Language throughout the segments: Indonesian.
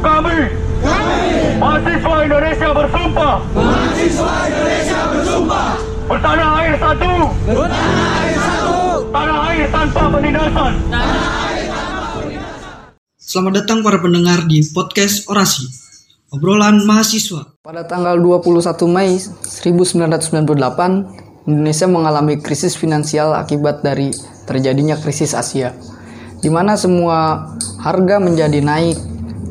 Kami, mahasiswa Indonesia bersumpah. Mahasiswa Indonesia bersumpah Bertanah air satu. Bertanah air satu Tanah air tanpa penindasan. Selamat datang para pendengar di podcast Orasi, obrolan mahasiswa. Pada tanggal 21 Mei 1998, Indonesia mengalami krisis finansial akibat dari terjadinya krisis Asia, di mana semua harga menjadi naik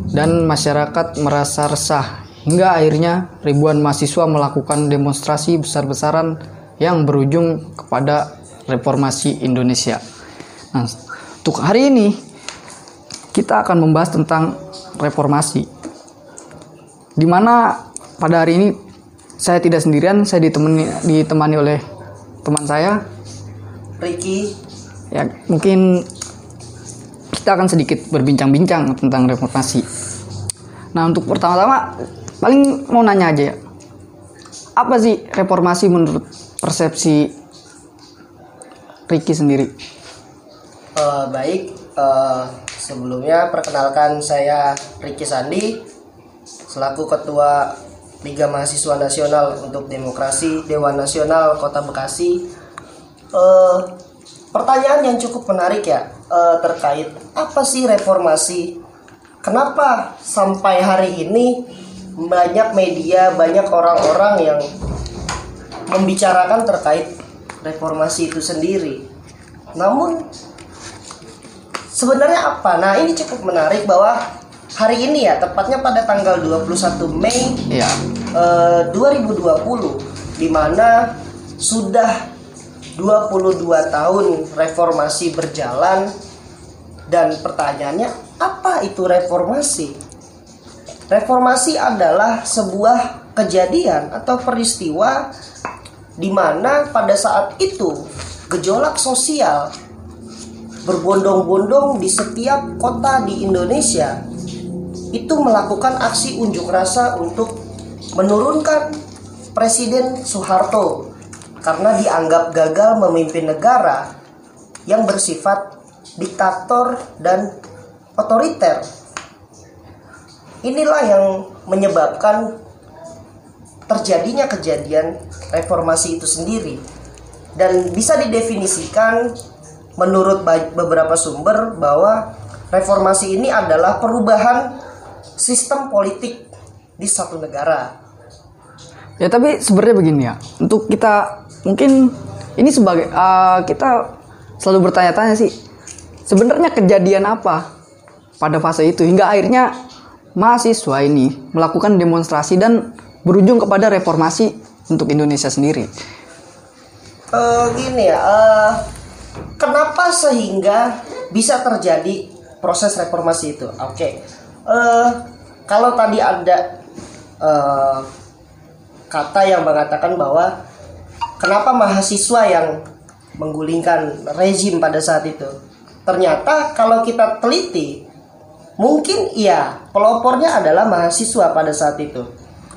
dan masyarakat merasa resah hingga akhirnya ribuan mahasiswa melakukan demonstrasi besar-besaran yang berujung kepada reformasi Indonesia. Nah, untuk hari ini kita akan membahas tentang reformasi di mana pada hari ini saya tidak sendirian, saya ditemani ditemani oleh teman saya. Ricky Ya, mungkin kita akan sedikit berbincang-bincang tentang reformasi. Nah, untuk pertama-tama paling mau nanya aja ya. Apa sih reformasi menurut persepsi Ricky sendiri? Eh, baik eh, sebelumnya perkenalkan saya Ricky Sandi selaku ketua Liga Mahasiswa Nasional untuk Demokrasi Dewan Nasional Kota Bekasi Eh, pertanyaan yang cukup menarik ya eh, terkait apa sih reformasi? Kenapa sampai hari ini banyak media banyak orang-orang yang membicarakan terkait reformasi itu sendiri? Namun sebenarnya apa? Nah, ini cukup menarik bahwa hari ini ya, tepatnya pada tanggal 21 Mei Ya, eh, 2020 di mana sudah 22 tahun reformasi berjalan dan pertanyaannya apa itu reformasi? Reformasi adalah sebuah kejadian atau peristiwa di mana pada saat itu gejolak sosial berbondong-bondong di setiap kota di Indonesia itu melakukan aksi unjuk rasa untuk menurunkan Presiden Soeharto karena dianggap gagal memimpin negara yang bersifat diktator dan otoriter. Inilah yang menyebabkan terjadinya kejadian reformasi itu sendiri dan bisa didefinisikan menurut beberapa sumber bahwa reformasi ini adalah perubahan sistem politik di satu negara. ya tapi sebenarnya begini ya. Untuk kita mungkin ini sebagai eh, kita selalu bertanya-tanya sih sebenarnya kejadian apa pada fase itu hingga akhirnya mahasiswa ini melakukan demonstrasi dan berujung kepada reformasi untuk Indonesia sendiri. Eh, gini ya, eh, kenapa sehingga bisa terjadi proses reformasi itu? Oke, Eh, kalau tadi ada eh, kata yang mengatakan bahwa kenapa mahasiswa yang menggulingkan rezim pada saat itu? Ternyata kalau kita teliti, mungkin iya pelopornya adalah mahasiswa pada saat itu.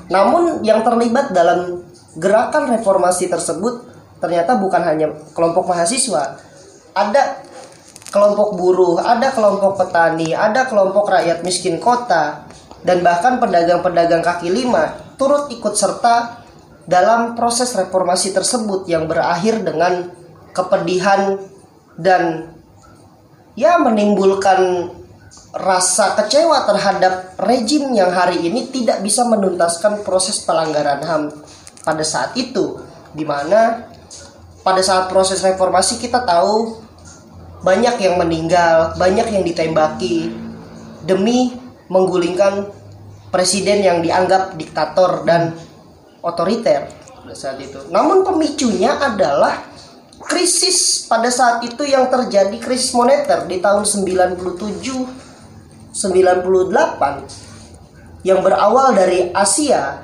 Namun yang terlibat dalam gerakan reformasi tersebut ternyata bukan hanya kelompok mahasiswa. Ada kelompok buruh, ada kelompok petani, ada kelompok rakyat miskin kota, dan bahkan pedagang-pedagang kaki lima turut ikut serta dalam proses reformasi tersebut yang berakhir dengan kepedihan dan ya menimbulkan rasa kecewa terhadap rejim yang hari ini tidak bisa menuntaskan proses pelanggaran HAM pada saat itu di mana pada saat proses reformasi kita tahu banyak yang meninggal, banyak yang ditembaki demi menggulingkan presiden yang dianggap diktator dan otoriter pada saat itu. Namun pemicunya adalah krisis pada saat itu yang terjadi krisis moneter di tahun 97 98 yang berawal dari Asia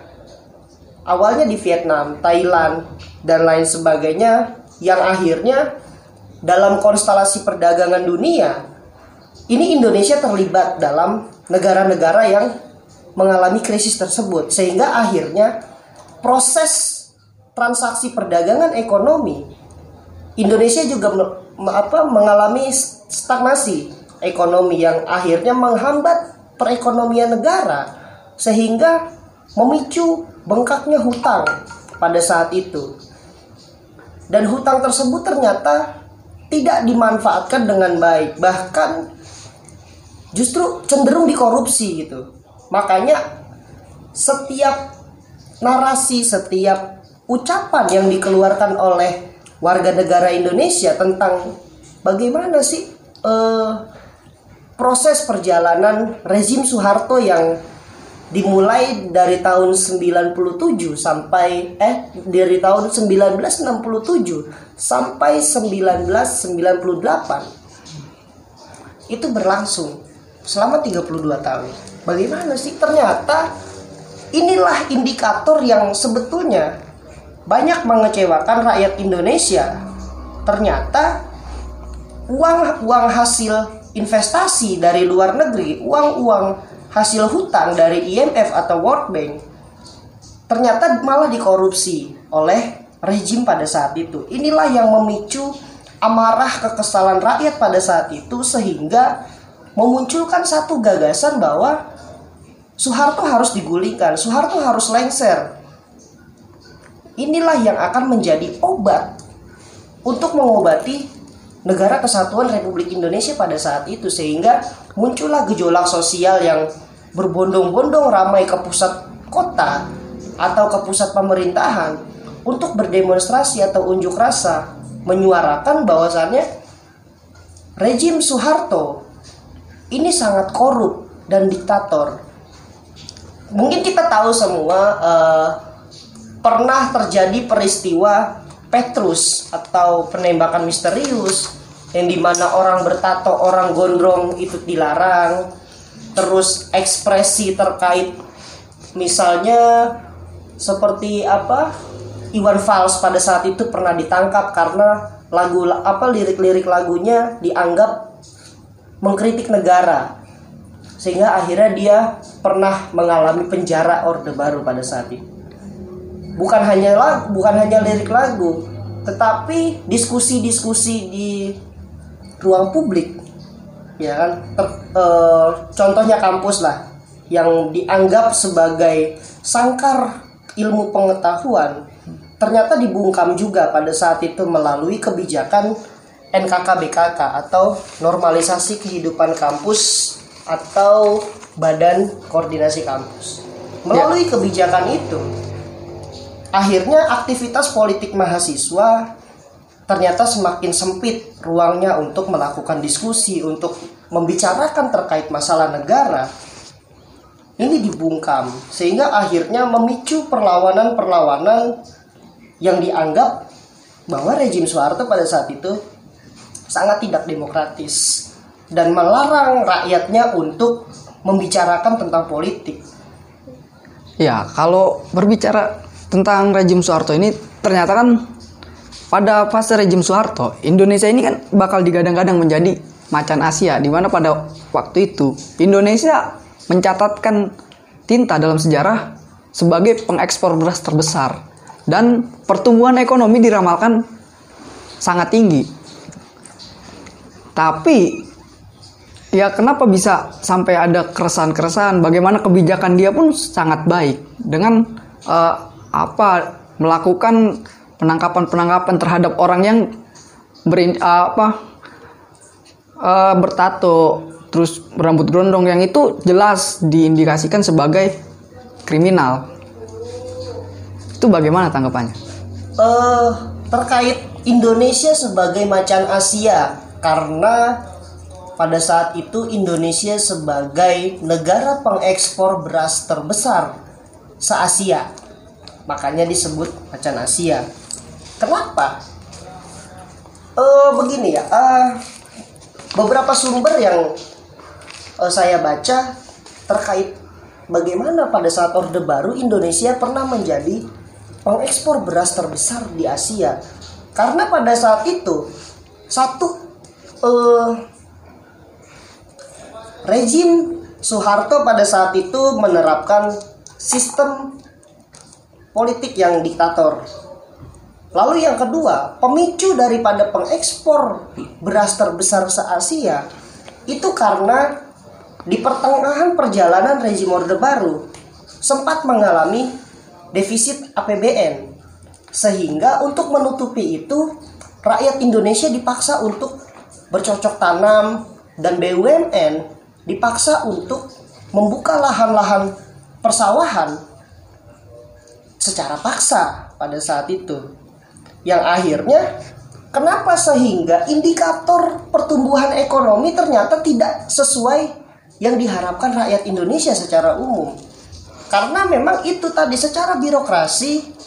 awalnya di Vietnam, Thailand dan lain sebagainya yang akhirnya dalam konstelasi perdagangan dunia ini Indonesia terlibat dalam negara-negara yang mengalami krisis tersebut sehingga akhirnya proses transaksi perdagangan ekonomi Indonesia juga apa mengalami stagnasi ekonomi yang akhirnya menghambat perekonomian negara sehingga memicu bengkaknya hutang pada saat itu. Dan hutang tersebut ternyata tidak dimanfaatkan dengan baik, bahkan justru cenderung dikorupsi gitu. Makanya setiap narasi, setiap ucapan yang dikeluarkan oleh warga negara Indonesia tentang bagaimana sih eh, proses perjalanan rezim Soeharto yang dimulai dari tahun 97 sampai eh dari tahun 1967 sampai 1998 itu berlangsung selama 32 tahun. Bagaimana sih ternyata inilah indikator yang sebetulnya banyak mengecewakan rakyat Indonesia. Ternyata uang uang hasil investasi dari luar negeri, uang-uang hasil hutang dari IMF atau World Bank ternyata malah dikorupsi oleh rezim pada saat itu. Inilah yang memicu amarah kekesalan rakyat pada saat itu sehingga memunculkan satu gagasan bahwa Soeharto harus digulingkan, Soeharto harus lengser. Inilah yang akan menjadi obat untuk mengobati negara kesatuan Republik Indonesia pada saat itu sehingga muncullah gejolak sosial yang berbondong-bondong ramai ke pusat kota atau ke pusat pemerintahan untuk berdemonstrasi atau unjuk rasa menyuarakan bahwasannya rejim Soeharto ini sangat korup dan diktator. Mungkin kita tahu semua uh, pernah terjadi peristiwa Petrus atau penembakan misterius yang di mana orang bertato orang gondrong itu dilarang. Terus ekspresi terkait misalnya seperti apa Iwan Fals pada saat itu pernah ditangkap karena lagu apa lirik-lirik lagunya dianggap mengkritik negara sehingga akhirnya dia pernah mengalami penjara orde baru pada saat itu. Bukan hanya lagu bukan hanya lirik lagu tetapi diskusi-diskusi di ruang publik ya kan? Ter, e, contohnya kampus lah yang dianggap sebagai sangkar ilmu pengetahuan ternyata dibungkam juga pada saat itu melalui kebijakan NKK BKK atau normalisasi kehidupan kampus atau badan koordinasi kampus melalui ya. kebijakan itu akhirnya aktivitas politik mahasiswa ternyata semakin sempit ruangnya untuk melakukan diskusi, untuk membicarakan terkait masalah negara. Ini dibungkam sehingga akhirnya memicu perlawanan-perlawanan yang dianggap bahwa rejim Soeharto pada saat itu sangat tidak demokratis dan melarang rakyatnya untuk membicarakan tentang politik. Ya, kalau berbicara tentang rejim Soeharto ini ternyata kan pada fase rejim Soeharto, Indonesia ini kan bakal digadang-gadang menjadi macan Asia, di mana pada waktu itu Indonesia mencatatkan tinta dalam sejarah sebagai pengekspor beras terbesar dan pertumbuhan ekonomi diramalkan sangat tinggi. Tapi ya kenapa bisa sampai ada keresahan-keresahan? Bagaimana kebijakan dia pun sangat baik dengan uh, apa melakukan penangkapan-penangkapan terhadap orang yang berin, uh, apa uh, bertato terus rambut gondrong yang itu jelas diindikasikan sebagai kriminal. Itu bagaimana tanggapannya? Uh, terkait Indonesia sebagai macan Asia karena pada saat itu Indonesia sebagai negara pengekspor beras terbesar se-Asia. Makanya disebut macan Asia. Kenapa? Uh, begini ya, uh, beberapa sumber yang uh, saya baca terkait bagaimana pada saat Orde Baru Indonesia pernah menjadi pengekspor beras terbesar di Asia. Karena pada saat itu satu rejim Soeharto pada saat itu menerapkan sistem politik yang diktator Lalu yang kedua, pemicu daripada pengekspor beras terbesar se-Asia itu karena di pertengahan perjalanan rezim Orde Baru sempat mengalami defisit APBN. Sehingga untuk menutupi itu rakyat Indonesia dipaksa untuk bercocok tanam dan BUMN dipaksa untuk membuka lahan-lahan persawahan secara paksa pada saat itu. Yang akhirnya kenapa sehingga indikator pertumbuhan ekonomi ternyata tidak sesuai yang diharapkan rakyat Indonesia secara umum. Karena memang itu tadi secara birokrasi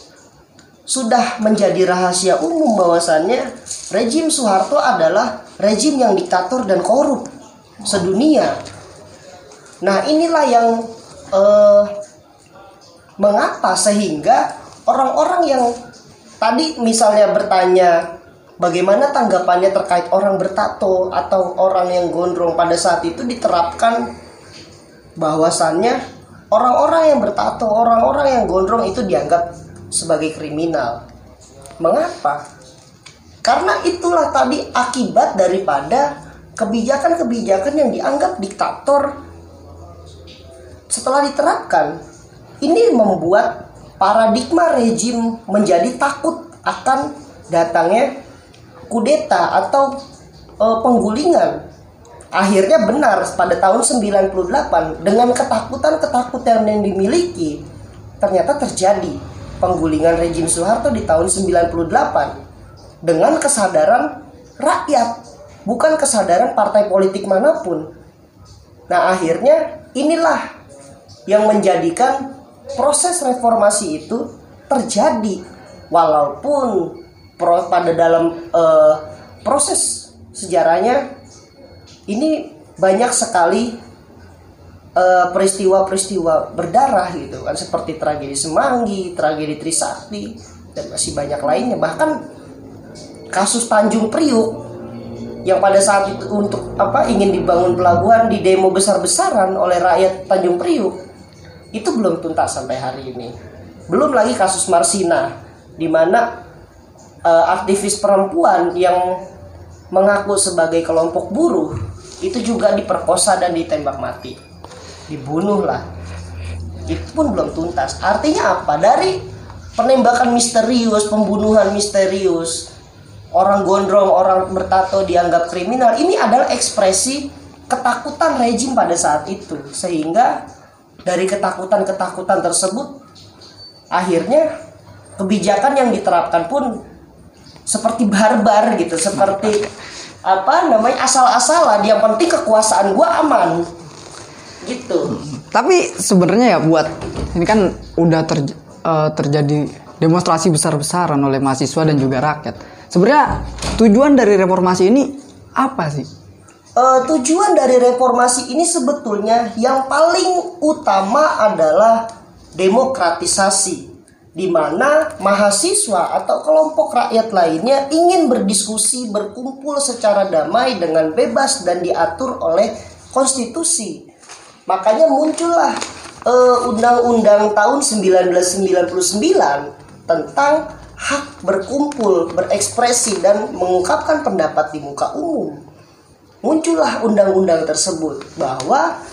sudah menjadi rahasia umum bahwasannya rejim Soeharto adalah rejim yang diktator dan korup sedunia. Nah inilah yang eh, mengapa sehingga orang-orang yang tadi misalnya bertanya bagaimana tanggapannya terkait orang bertato atau orang yang gondrong pada saat itu diterapkan bahwasannya orang-orang yang bertato, orang-orang yang gondrong itu dianggap sebagai kriminal. Mengapa? Karena itulah tadi akibat daripada kebijakan-kebijakan yang dianggap diktator setelah diterapkan. Ini membuat paradigma rejim menjadi takut akan datangnya kudeta atau e, penggulingan. Akhirnya benar pada tahun 98 dengan ketakutan-ketakutan yang dimiliki ternyata terjadi penggulingan rejim Soeharto di tahun 98 dengan kesadaran rakyat bukan kesadaran partai politik mana pun. Nah, akhirnya inilah yang menjadikan proses reformasi itu terjadi walaupun pro, pada dalam uh, proses sejarahnya ini banyak sekali peristiwa peristiwa-peristiwa berdarah gitu kan seperti tragedi Semanggi, tragedi Trisakti dan masih banyak lainnya bahkan kasus Tanjung Priuk yang pada saat itu untuk apa ingin dibangun pelabuhan di demo besar-besaran oleh rakyat Tanjung Priuk itu belum tuntas sampai hari ini. Belum lagi kasus Marsina di mana uh, aktivis perempuan yang mengaku sebagai kelompok buruh itu juga diperkosa dan ditembak mati. Dibunuh lah. Itu pun belum tuntas. Artinya apa? Dari penembakan misterius pembunuhan misterius orang gondrong orang bertato dianggap kriminal ini adalah ekspresi ketakutan rejim pada saat itu. Sehingga dari ketakutan-ketakutan tersebut akhirnya kebijakan yang diterapkan pun seperti barbar gitu seperti apa namanya asal-asalan. Yang penting kekuasaan gua aman. Gitu. Tapi sebenarnya ya buat ini kan udah ter, uh, terjadi demonstrasi besar-besaran oleh mahasiswa dan juga rakyat sebenarnya tujuan dari reformasi ini apa sih uh, tujuan dari reformasi ini sebetulnya yang paling utama adalah demokratisasi di mana mahasiswa atau kelompok rakyat lainnya ingin berdiskusi, berkumpul secara damai dengan bebas dan diatur oleh konstitusi. Makanya muncullah undang Undang-Undang tahun 1999 tentang hak berkumpul, berekspresi dan mengungkapkan pendapat di muka umum. Muncullah undang-undang tersebut bahwa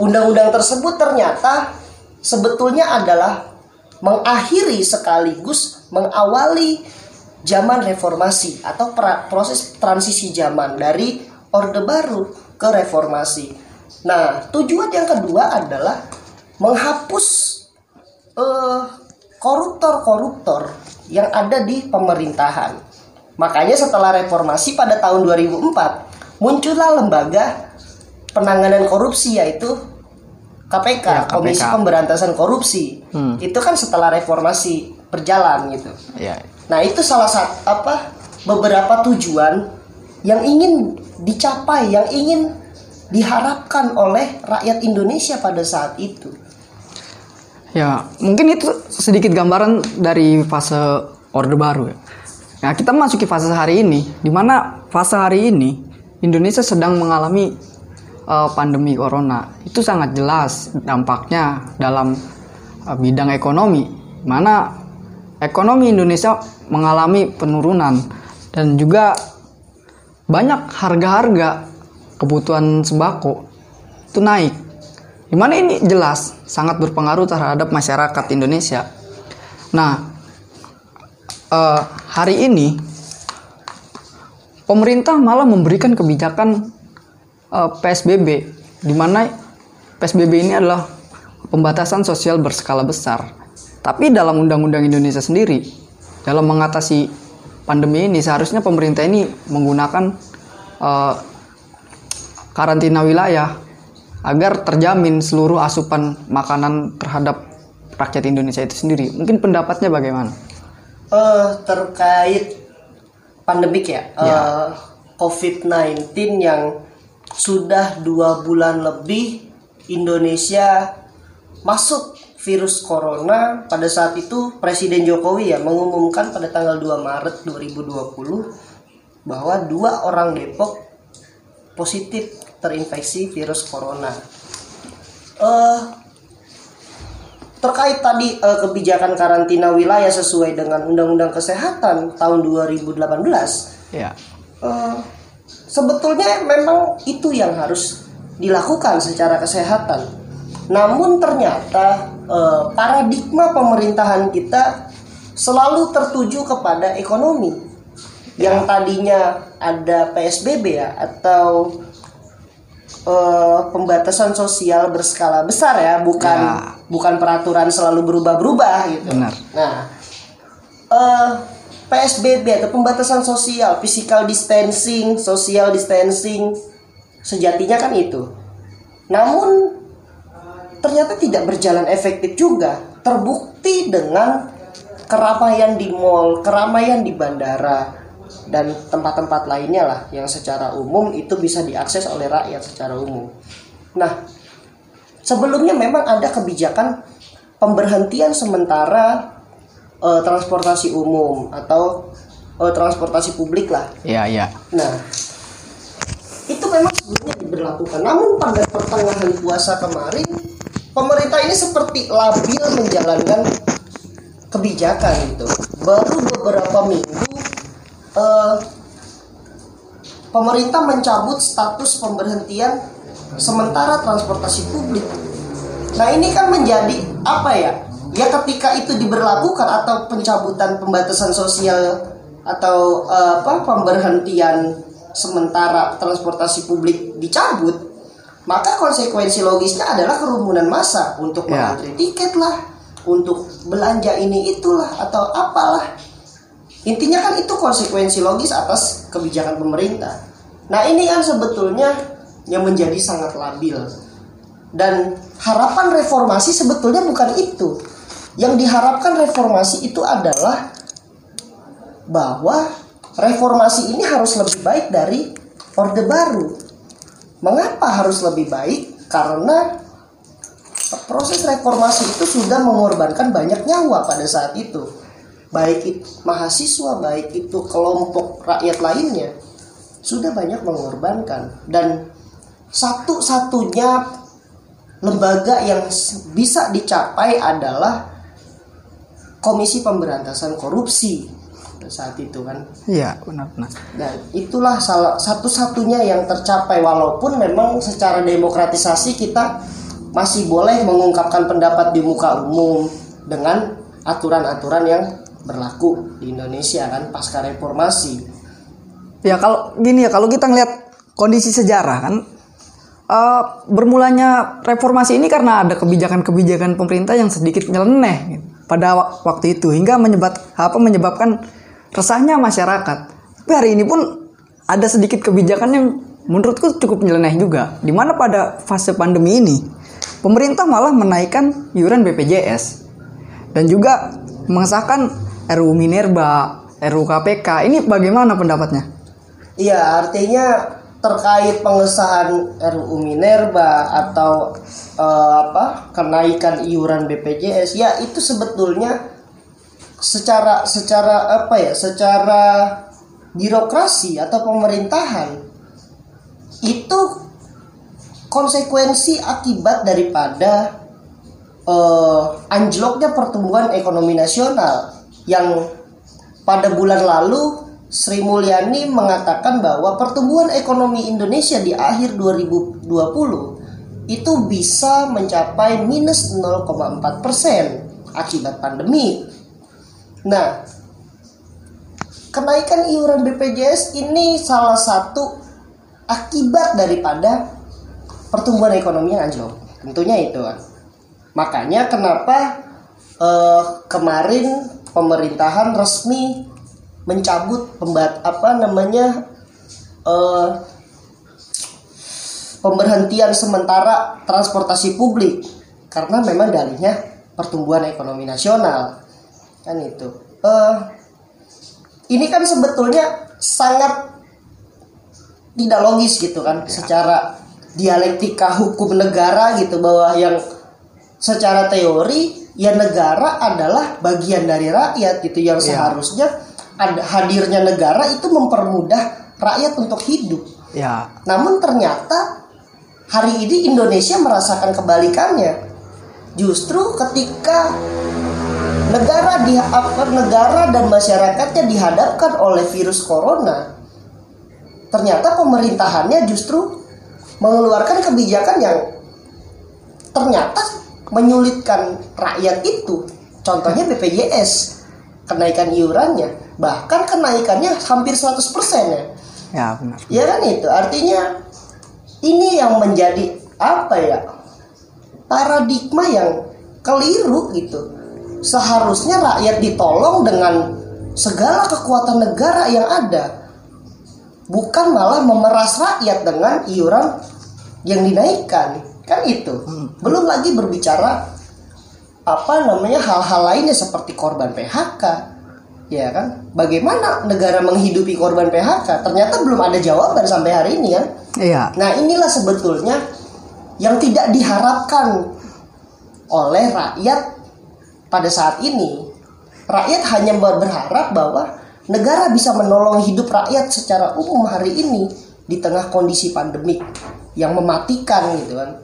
undang-undang tersebut ternyata sebetulnya adalah mengakhiri sekaligus mengawali zaman reformasi atau proses transisi zaman dari Orde Baru ke reformasi. Nah, tujuan yang kedua adalah menghapus uh, koruptor-koruptor yang ada di pemerintahan. Makanya setelah reformasi pada tahun 2004 muncullah lembaga penanganan korupsi yaitu KPK, ya, KPK. Komisi Pemberantasan Korupsi. Hmm. Itu kan setelah reformasi berjalan gitu. Ya. Nah, itu salah satu apa beberapa tujuan yang ingin dicapai, yang ingin diharapkan oleh rakyat Indonesia pada saat itu. Ya, mungkin itu sedikit gambaran dari fase Orde Baru ya. Nah, kita masuki fase hari ini, di mana fase hari ini Indonesia sedang mengalami uh, pandemi corona itu sangat jelas dampaknya dalam uh, bidang ekonomi mana ekonomi Indonesia mengalami penurunan dan juga banyak harga-harga kebutuhan sembako itu naik. Di mana ini jelas sangat berpengaruh terhadap masyarakat Indonesia. Nah, eh, hari ini pemerintah malah memberikan kebijakan eh, PSBB, di mana PSBB ini adalah pembatasan sosial berskala besar. Tapi dalam Undang-Undang Indonesia sendiri, dalam mengatasi pandemi ini seharusnya pemerintah ini menggunakan eh, karantina wilayah agar terjamin seluruh asupan makanan terhadap rakyat Indonesia itu sendiri. Mungkin pendapatnya bagaimana? eh terkait pandemik ya, Ya. eh, COVID-19 yang sudah dua bulan lebih Indonesia masuk virus corona pada saat itu Presiden Jokowi ya mengumumkan pada tanggal 2 Maret 2020 bahwa dua orang Depok positif terinfeksi virus corona. Eh terkait tadi eh, kebijakan karantina wilayah sesuai dengan Undang-Undang Kesehatan tahun 2018 Ya. eh, sebetulnya memang itu yang harus dilakukan secara kesehatan. Namun ternyata eh, paradigma pemerintahan kita selalu tertuju kepada ekonomi. Yang tadinya ada PSBB ya atau eh, pembatasan sosial berskala besar ya, bukan Ya. bukan peraturan selalu berubah-berubah gitu. Benar. Nah, eh, PSBB atau pembatasan sosial, physical distancing, social distancing, sejatinya kan itu. Namun ternyata tidak berjalan efektif juga. Terbukti dengan keramaian di mall, keramaian di bandara, dan tempat-tempat lainnya lah yang secara umum itu bisa diakses oleh rakyat secara umum. Nah, sebelumnya memang ada kebijakan pemberhentian sementara eh, transportasi umum atau eh, transportasi publik lah. Ya, ya. Nah, itu memang sebelumnya diberlakukan. Namun pada pertengahan puasa kemarin, pemerintah ini seperti labil menjalankan kebijakan itu. Baru beberapa minggu, eh, pemerintah mencabut status pemberhentian sementara transportasi publik. Nah ini kan menjadi apa ya? Ya ketika itu diberlakukan atau pencabutan pembatasan sosial atau eh, apa pemberhentian sementara transportasi publik dicabut, maka konsekuensi logisnya adalah kerumunan massa untuk Ya. mengantri tiket lah, untuk belanja ini itulah atau apalah. Intinya kan itu konsekuensi logis atas kebijakan pemerintah. Nah ini kan sebetulnya yang menjadi sangat labil. Dan harapan reformasi sebetulnya bukan itu. Yang diharapkan reformasi itu adalah bahwa reformasi ini harus lebih baik dari Orde Baru. Mengapa harus lebih baik? Karena proses reformasi itu sudah mengorbankan banyak nyawa pada saat itu. Baik itu mahasiswa, baik itu kelompok rakyat lainnya sudah banyak mengorbankan dan satu-satunya lembaga yang bisa dicapai adalah Komisi Pemberantasan Korupsi saat itu kan. Iya, benar-benar. Dan itulah salah satu-satunya yang tercapai walaupun memang secara demokratisasi kita masih boleh mengungkapkan pendapat di muka umum dengan aturan-aturan yang berlaku di Indonesia kan pasca reformasi. Ya kalau gini ya kalau kita ngelihat kondisi sejarah kan eh, bermulanya reformasi ini karena ada kebijakan-kebijakan pemerintah yang sedikit nyeleneh gitu, pada wak- waktu itu hingga menyebab apa menyebabkan resahnya masyarakat. Tapi hari ini pun ada sedikit kebijakan yang menurutku cukup nyeleneh juga. Di mana pada fase pandemi ini pemerintah malah menaikkan iuran BPJS dan juga mengesahkan RUU Minerba, RUU KPK. Ini bagaimana pendapatnya? Iya, artinya terkait pengesahan RUU Minerba atau eh, apa kenaikan iuran BPJS, ya itu sebetulnya secara secara apa ya, secara birokrasi atau pemerintahan itu konsekuensi akibat daripada eh, anjloknya pertumbuhan ekonomi nasional yang pada bulan lalu Sri Mulyani mengatakan bahwa pertumbuhan ekonomi Indonesia di akhir 2020 itu bisa mencapai minus 0,4 persen akibat pandemi. Nah, kenaikan iuran BPJS ini salah satu akibat daripada pertumbuhan ekonomi yang anjlok. Tentunya itu kan. Makanya kenapa eh, kemarin pemerintahan resmi mencabut pembat apa namanya eh, pemberhentian sementara transportasi publik. Karena memang dalihnya pertumbuhan ekonomi nasional. Kan itu. Eh ini kan sebetulnya sangat tidak logis gitu kan secara dialektika hukum negara gitu bahwa yang secara teori ya negara adalah bagian dari rakyat gitu yang seharusnya ada hadirnya negara itu mempermudah rakyat untuk hidup. Ya, namun ternyata hari ini Indonesia merasakan kebalikannya. Justru ketika negara di negara dan masyarakatnya dihadapkan oleh virus corona, ternyata pemerintahannya justru mengeluarkan kebijakan yang ternyata menyulitkan rakyat itu. Contohnya BPJS, kenaikan iurannya, bahkan kenaikannya hampir 100% ya. ya benar. Ya kan itu artinya ini yang menjadi apa ya paradigma yang keliru gitu. Seharusnya rakyat ditolong dengan segala kekuatan negara yang ada, bukan malah memeras rakyat dengan iuran yang dinaikkan. Kan itu. Belum lagi berbicara apa namanya hal-hal lainnya seperti korban PHK. Ya kan? Bagaimana negara menghidupi korban PHK? Ternyata belum ada jawaban sampai hari ini kan. Iya. Nah inilah sebetulnya yang tidak diharapkan oleh rakyat pada saat ini. Rakyat hanya ber- berharap bahwa negara bisa menolong hidup rakyat secara umum hari ini di tengah kondisi pandemik yang mematikan gitu kan.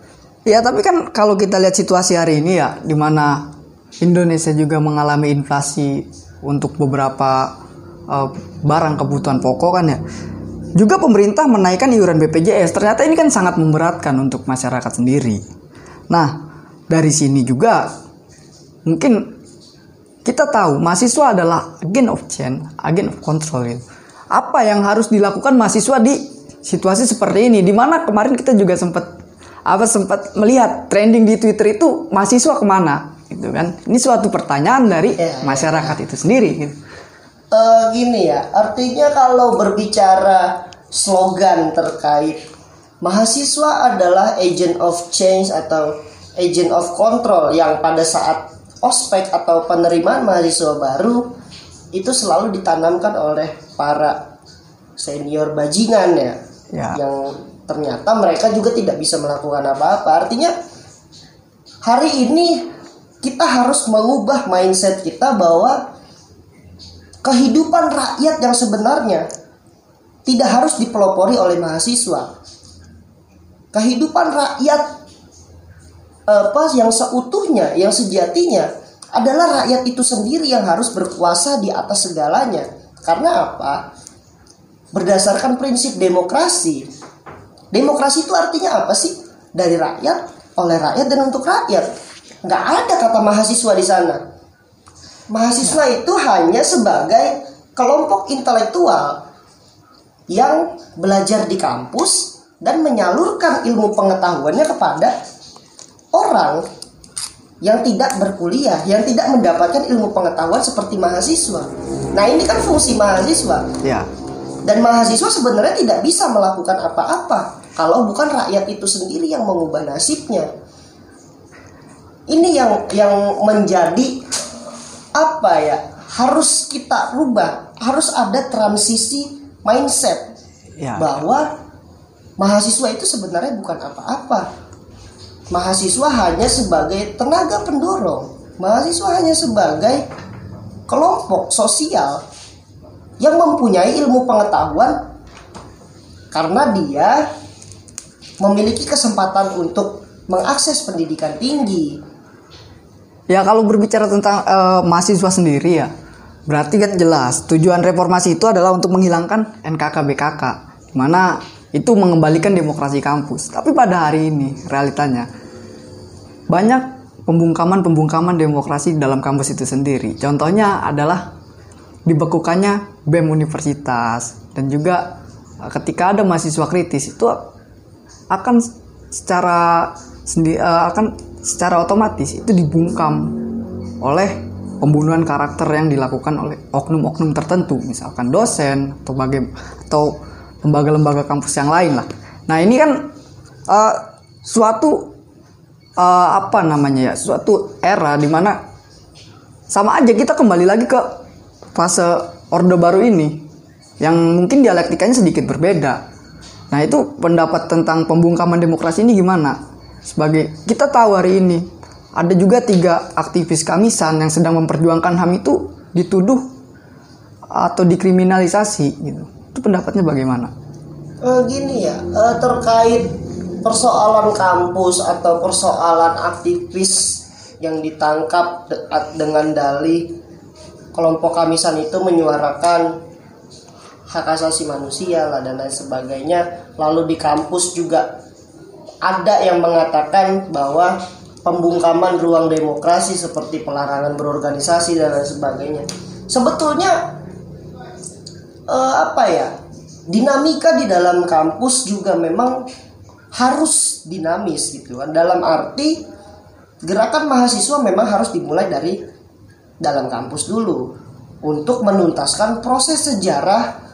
Ya tapi kan kalau kita lihat situasi hari ini ya, di mana Indonesia juga mengalami inflasi untuk beberapa eh, barang kebutuhan pokok kan ya. Juga pemerintah menaikkan iuran BPJS. Ternyata ini kan sangat memberatkan untuk masyarakat sendiri. Nah dari sini juga mungkin kita tahu mahasiswa adalah agent of change, agent of control. gitu. Apa yang harus dilakukan mahasiswa di situasi seperti ini? Di mana kemarin kita juga sempat apa sempat melihat trending di Twitter itu mahasiswa ke mana gitu kan? Ini suatu pertanyaan dari Ya, ya. masyarakat itu sendiri. Gitu. Eh gini ya, artinya kalau berbicara slogan terkait mahasiswa adalah agent of change atau agent of control yang pada saat ospek atau penerimaan mahasiswa baru itu selalu ditanamkan oleh para senior bajingan ya, Ya. yang ternyata mereka juga tidak bisa melakukan apa-apa. Artinya hari ini kita harus mengubah mindset kita bahwa kehidupan rakyat yang sebenarnya tidak harus dipelopori oleh mahasiswa. Kehidupan rakyat apa yang seutuhnya, yang sejatinya adalah rakyat itu sendiri yang harus berkuasa di atas segalanya. Karena apa? Berdasarkan prinsip demokrasi. Demokrasi itu artinya apa sih? Dari rakyat, oleh rakyat dan untuk rakyat. Nggak ada kata mahasiswa di sana. Mahasiswa itu hanya sebagai kelompok intelektual yang belajar di kampus dan menyalurkan ilmu pengetahuannya kepada orang yang tidak berkuliah, yang tidak mendapatkan ilmu pengetahuan seperti mahasiswa. Nah, ini kan fungsi mahasiswa. Ya. Dan mahasiswa sebenarnya tidak bisa melakukan apa-apa kalau bukan rakyat itu sendiri yang mengubah nasibnya. Ini yang yang menjadi apa ya? Harus kita rubah, harus ada transisi mindset Ya. bahwa mahasiswa itu sebenarnya bukan apa-apa. Mahasiswa hanya sebagai tenaga pendorong. Mahasiswa hanya sebagai kelompok sosial yang mempunyai ilmu pengetahuan karena dia memiliki kesempatan untuk mengakses pendidikan tinggi. Ya kalau berbicara tentang eh, mahasiswa sendiri ya, berarti kan jelas tujuan reformasi itu adalah untuk menghilangkan NKK BKK, mana itu mengembalikan demokrasi kampus. Tapi pada hari ini realitanya banyak pembungkaman-pembungkaman demokrasi dalam kampus itu sendiri. Contohnya adalah dibekukannya BEM universitas. Dan juga eh, ketika ada mahasiswa kritis itu akan secara sendi, uh, akan secara otomatis itu dibungkam oleh pembunuhan karakter yang dilakukan oleh oknum-oknum tertentu misalkan dosen atau baga atau lembaga-lembaga kampus yang lain lah. Nah ini kan uh, suatu uh, apa namanya ya suatu era di mana sama aja kita kembali lagi ke fase orde baru ini yang mungkin dialektikanya sedikit berbeda nah itu pendapat tentang pembungkaman demokrasi ini gimana sebagai kita tahu hari ini ada juga tiga aktivis kamisan yang sedang memperjuangkan HAM itu dituduh atau dikriminalisasi gitu. Itu pendapatnya bagaimana? Uh, gini ya, uh, terkait persoalan kampus atau persoalan aktivis yang ditangkap de dengan dalih kelompok kamisan itu menyuarakan hak asasi manusia lah dan lain sebagainya lalu di kampus juga ada yang mengatakan bahwa pembungkaman ruang demokrasi seperti pelarangan berorganisasi dan lain sebagainya. Sebetulnya eh, apa ya? Dinamika di dalam kampus juga memang harus dinamis gitu kan. Dalam arti gerakan mahasiswa memang harus dimulai dari dalam kampus dulu untuk menuntaskan proses sejarah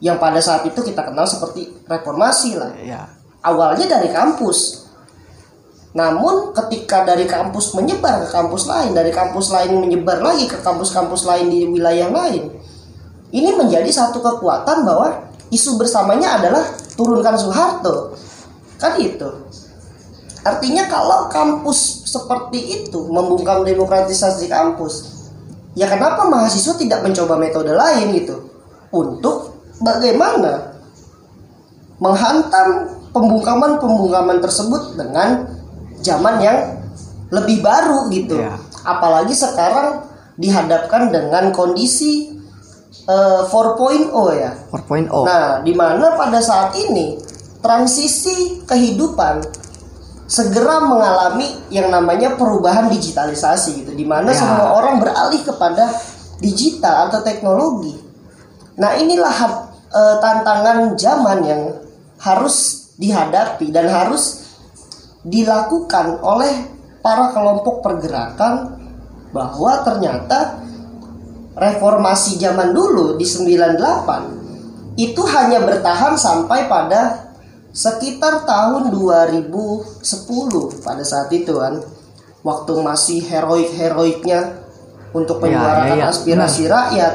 yang pada saat itu kita kenal seperti reformasi lah. Ya awalnya dari kampus. Namun ketika dari kampus menyebar ke kampus lain, dari kampus lain menyebar lagi ke kampus-kampus lain di wilayah lain, ini menjadi satu kekuatan bahwa isu bersamanya adalah turunkan Soeharto. Kan itu. Artinya kalau kampus seperti itu membungkam demokratisasi kampus, ya kenapa mahasiswa tidak mencoba metode lain gitu untuk bagaimana menghantam pembungkaman-pembungkaman tersebut dengan zaman yang lebih baru gitu. Ya. Apalagi sekarang dihadapkan dengan kondisi uh, 4.0 ya. 4.0. Nah, di mana pada saat ini transisi kehidupan segera mengalami yang namanya perubahan digitalisasi gitu di mana ya. semua orang beralih kepada digital atau teknologi. Nah, inilah uh, tantangan zaman yang harus dihadapi dan harus dilakukan oleh para kelompok pergerakan bahwa ternyata reformasi zaman dulu di 98 itu hanya bertahan sampai pada sekitar tahun 2010 pada saat itu kan waktu masih heroik-heroiknya untuk ya, menyuarakan ya, ya, ya. aspirasi nah. rakyat.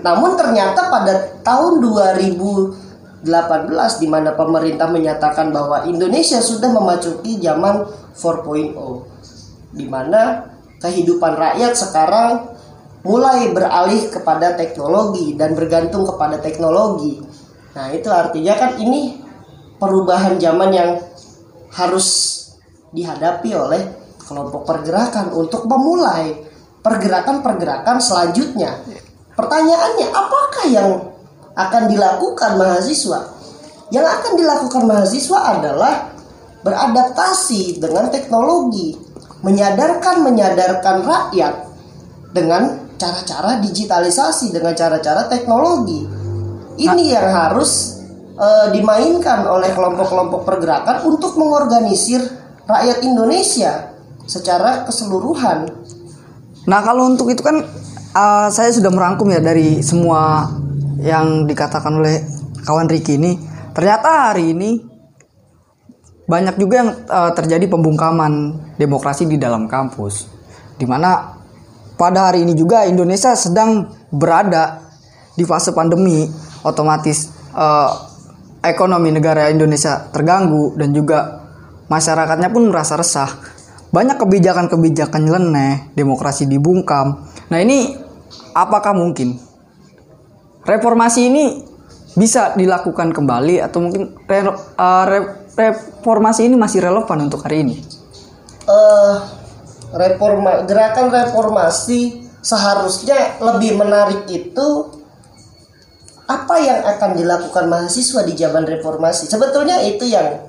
Namun ternyata pada tahun 2000 18 di mana pemerintah menyatakan bahwa Indonesia sudah memasuki zaman 4.0 di mana kehidupan rakyat sekarang mulai beralih kepada teknologi dan bergantung kepada teknologi. Nah, itu artinya kan ini perubahan zaman yang harus dihadapi oleh kelompok pergerakan untuk memulai pergerakan-pergerakan selanjutnya. Pertanyaannya, apakah yang akan dilakukan mahasiswa. Yang akan dilakukan mahasiswa adalah beradaptasi dengan teknologi, menyadarkan menyadarkan rakyat dengan cara-cara digitalisasi, dengan cara-cara teknologi. Ini yang harus uh, dimainkan oleh kelompok-kelompok pergerakan untuk mengorganisir rakyat Indonesia secara keseluruhan. Nah, kalau untuk itu kan uh, saya sudah merangkum ya dari semua yang dikatakan oleh kawan Ricky ini. Ternyata hari ini banyak juga yang uh, terjadi pembungkaman demokrasi di dalam kampus. Di mana pada hari ini juga Indonesia sedang berada di fase pandemi. Otomatis uh, ekonomi negara Indonesia terganggu dan juga masyarakatnya pun merasa resah banyak kebijakan-kebijakan nyeleneh demokrasi dibungkam nah ini apakah mungkin reformasi ini bisa dilakukan kembali atau mungkin re, uh, re, reformasi ini masih relevan untuk hari ini? Uh, reforma gerakan reformasi seharusnya lebih menarik itu apa yang akan dilakukan mahasiswa di zaman reformasi? Sebetulnya itu yang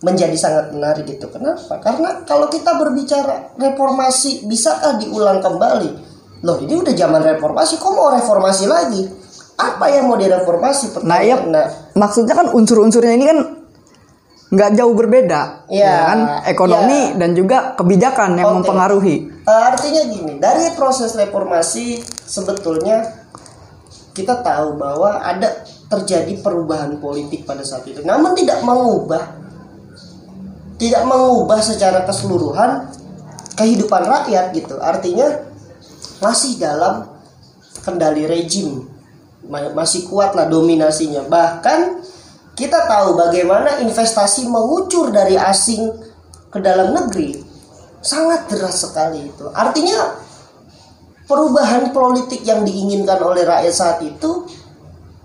menjadi sangat menarik gitu. Kenapa? Karena kalau kita berbicara reformasi bisakah diulang kembali? Loh, ini udah zaman reformasi, kok mau reformasi lagi? Apa yang mau direformasi? Nah, iya. Nah, Maksudnya kan unsur-unsurnya ini kan nggak jauh berbeda, Iya, ya kan? Ekonomi iya. dan juga kebijakan yang Oke. mempengaruhi. Eh, artinya gini, dari proses reformasi sebetulnya kita tahu bahwa ada terjadi perubahan politik pada saat itu. Namun tidak mengubah tidak mengubah secara keseluruhan kehidupan rakyat gitu. Artinya masih dalam kendali rejim. Ma- Masih kuat lah dominasinya. Bahkan kita tahu bagaimana investasi mengucur dari asing ke dalam negeri. Sangat deras sekali itu. Artinya perubahan politik yang diinginkan oleh rakyat saat itu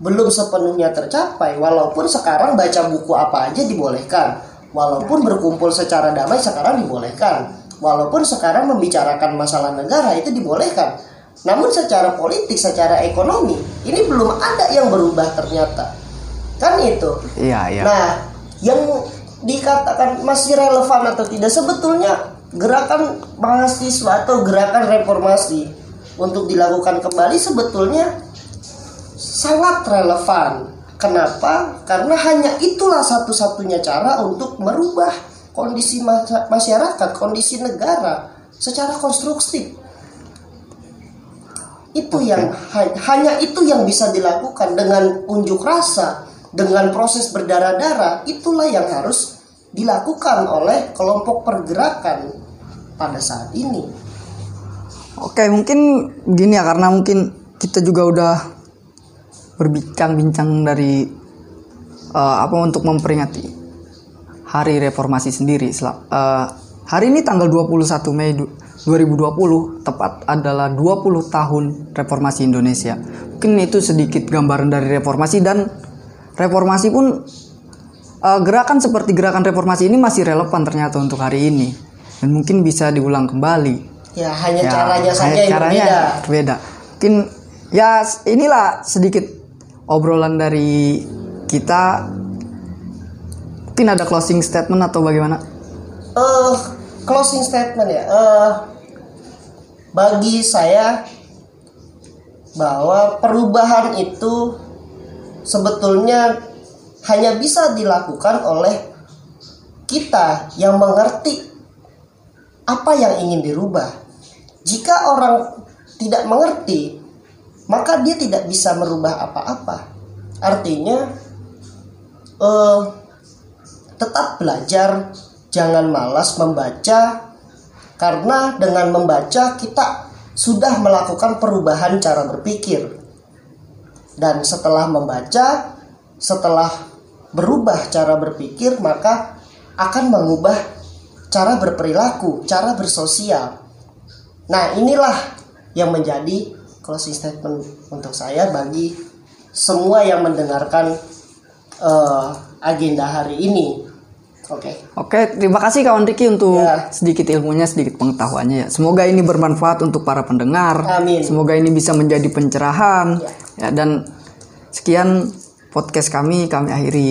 belum sepenuhnya tercapai walaupun sekarang baca buku apa aja dibolehkan. Walaupun berkumpul secara damai sekarang dibolehkan. Walaupun sekarang membicarakan masalah negara itu dibolehkan. Namun secara politik secara ekonomi ini belum ada yang berubah ternyata. Kan itu? Iya, iya. Nah, yang dikatakan masih relevan atau tidak sebetulnya gerakan mahasiswa atau gerakan reformasi untuk dilakukan kembali sebetulnya sangat relevan. Kenapa? Karena hanya itulah satu-satunya cara untuk merubah kondisi masyarakat, kondisi negara secara konstruktif. Itu yang ha- hanya itu yang bisa dilakukan dengan unjuk rasa, dengan proses berdarah-darah. Itulah yang harus dilakukan oleh kelompok pergerakan pada saat ini. Oke, mungkin gini ya karena mungkin kita juga udah berbincang-bincang dari eh, apa untuk memperingati Hari Reformasi sendiri. Eh, hari ini tanggal 21 Mei du- 2020 tepat adalah 20 tahun Reformasi Indonesia. Mungkin itu sedikit gambaran dari reformasi dan reformasi pun eh, gerakan seperti gerakan reformasi ini masih relevan ternyata untuk hari ini dan mungkin bisa diulang kembali. Ya, hanya Ya, caranya saja hanya yang caranya berbeda. berbeda. Mungkin ya inilah sedikit obrolan dari kita. Mungkin ada closing statement atau bagaimana? eh closing statement ya. Eh bagi saya bahwa perubahan itu sebetulnya hanya bisa dilakukan oleh kita yang mengerti apa yang ingin dirubah. Jika orang tidak mengerti, maka dia tidak bisa merubah apa-apa. Artinya, eh, tetap belajar, jangan malas membaca, karena dengan membaca kita sudah melakukan perubahan cara berpikir. Dan setelah membaca, setelah berubah cara berpikir, maka akan mengubah cara berperilaku, cara bersosial. Nah, inilah yang menjadi closing statement untuk saya bagi semua yang mendengarkan eh, agenda hari ini. Oke. Oke, terima kasih kawan Riki untuk Ya. sedikit ilmunya, sedikit pengetahuannya ya. Semoga ini bermanfaat untuk para pendengar. Amin. Semoga ini bisa menjadi pencerahan. Ya. Ya, dan sekian podcast kami kami akhiri